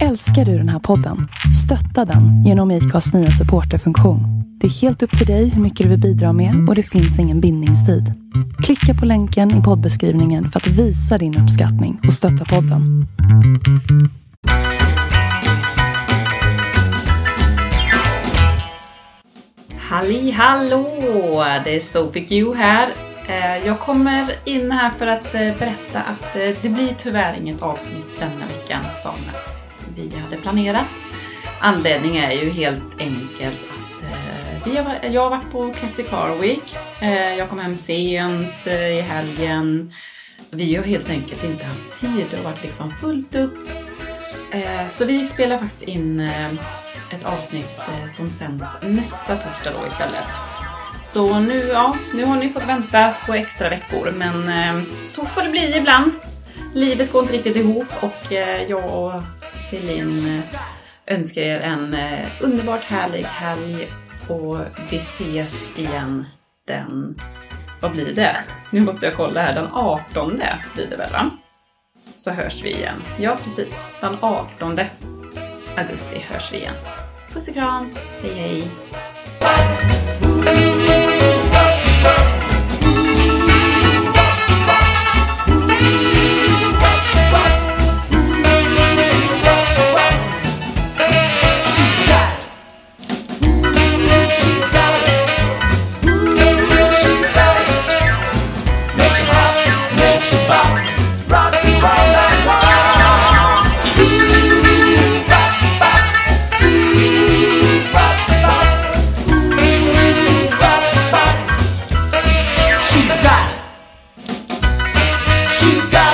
Älskar du den här podden? Stötta den genom IKAs nya supporterfunktion. Det är helt upp till dig hur mycket du vill bidra med och det finns ingen bindningstid. Klicka på länken i poddbeskrivningen för att visa din uppskattning och stötta podden. Halli hallå! Det är Sophie Q här. Eh, jag kommer in här för att eh, berätta att eh, det blir tyvärr inget avsnitt denna veckan som vi hade planerat. Anledningen är ju helt enkelt att eh, vi har, jag har varit på Classic Car Week. Eh, Jag kom hem sent eh, i helgen. Vi har helt enkelt inte haft tid. Det har varit liksom fullt upp. Eh, Så vi spelar faktiskt in eh, ett avsnitt eh, som sänds nästa torsdag då istället. Så nu, ja, nu har ni fått vänta två extra veckor men eh, så får det bli ibland. Livet går inte riktigt ihop och eh, jag och Celine eh, önskar er en eh, underbart härlig helg och vi ses igen den, vad blir det? Nu måste jag kolla här, den 18 blir det väl va? Så hörs vi igen. Ja precis, den 18 augusti hörs vi igen. Puss och kram, hej hej! she's got.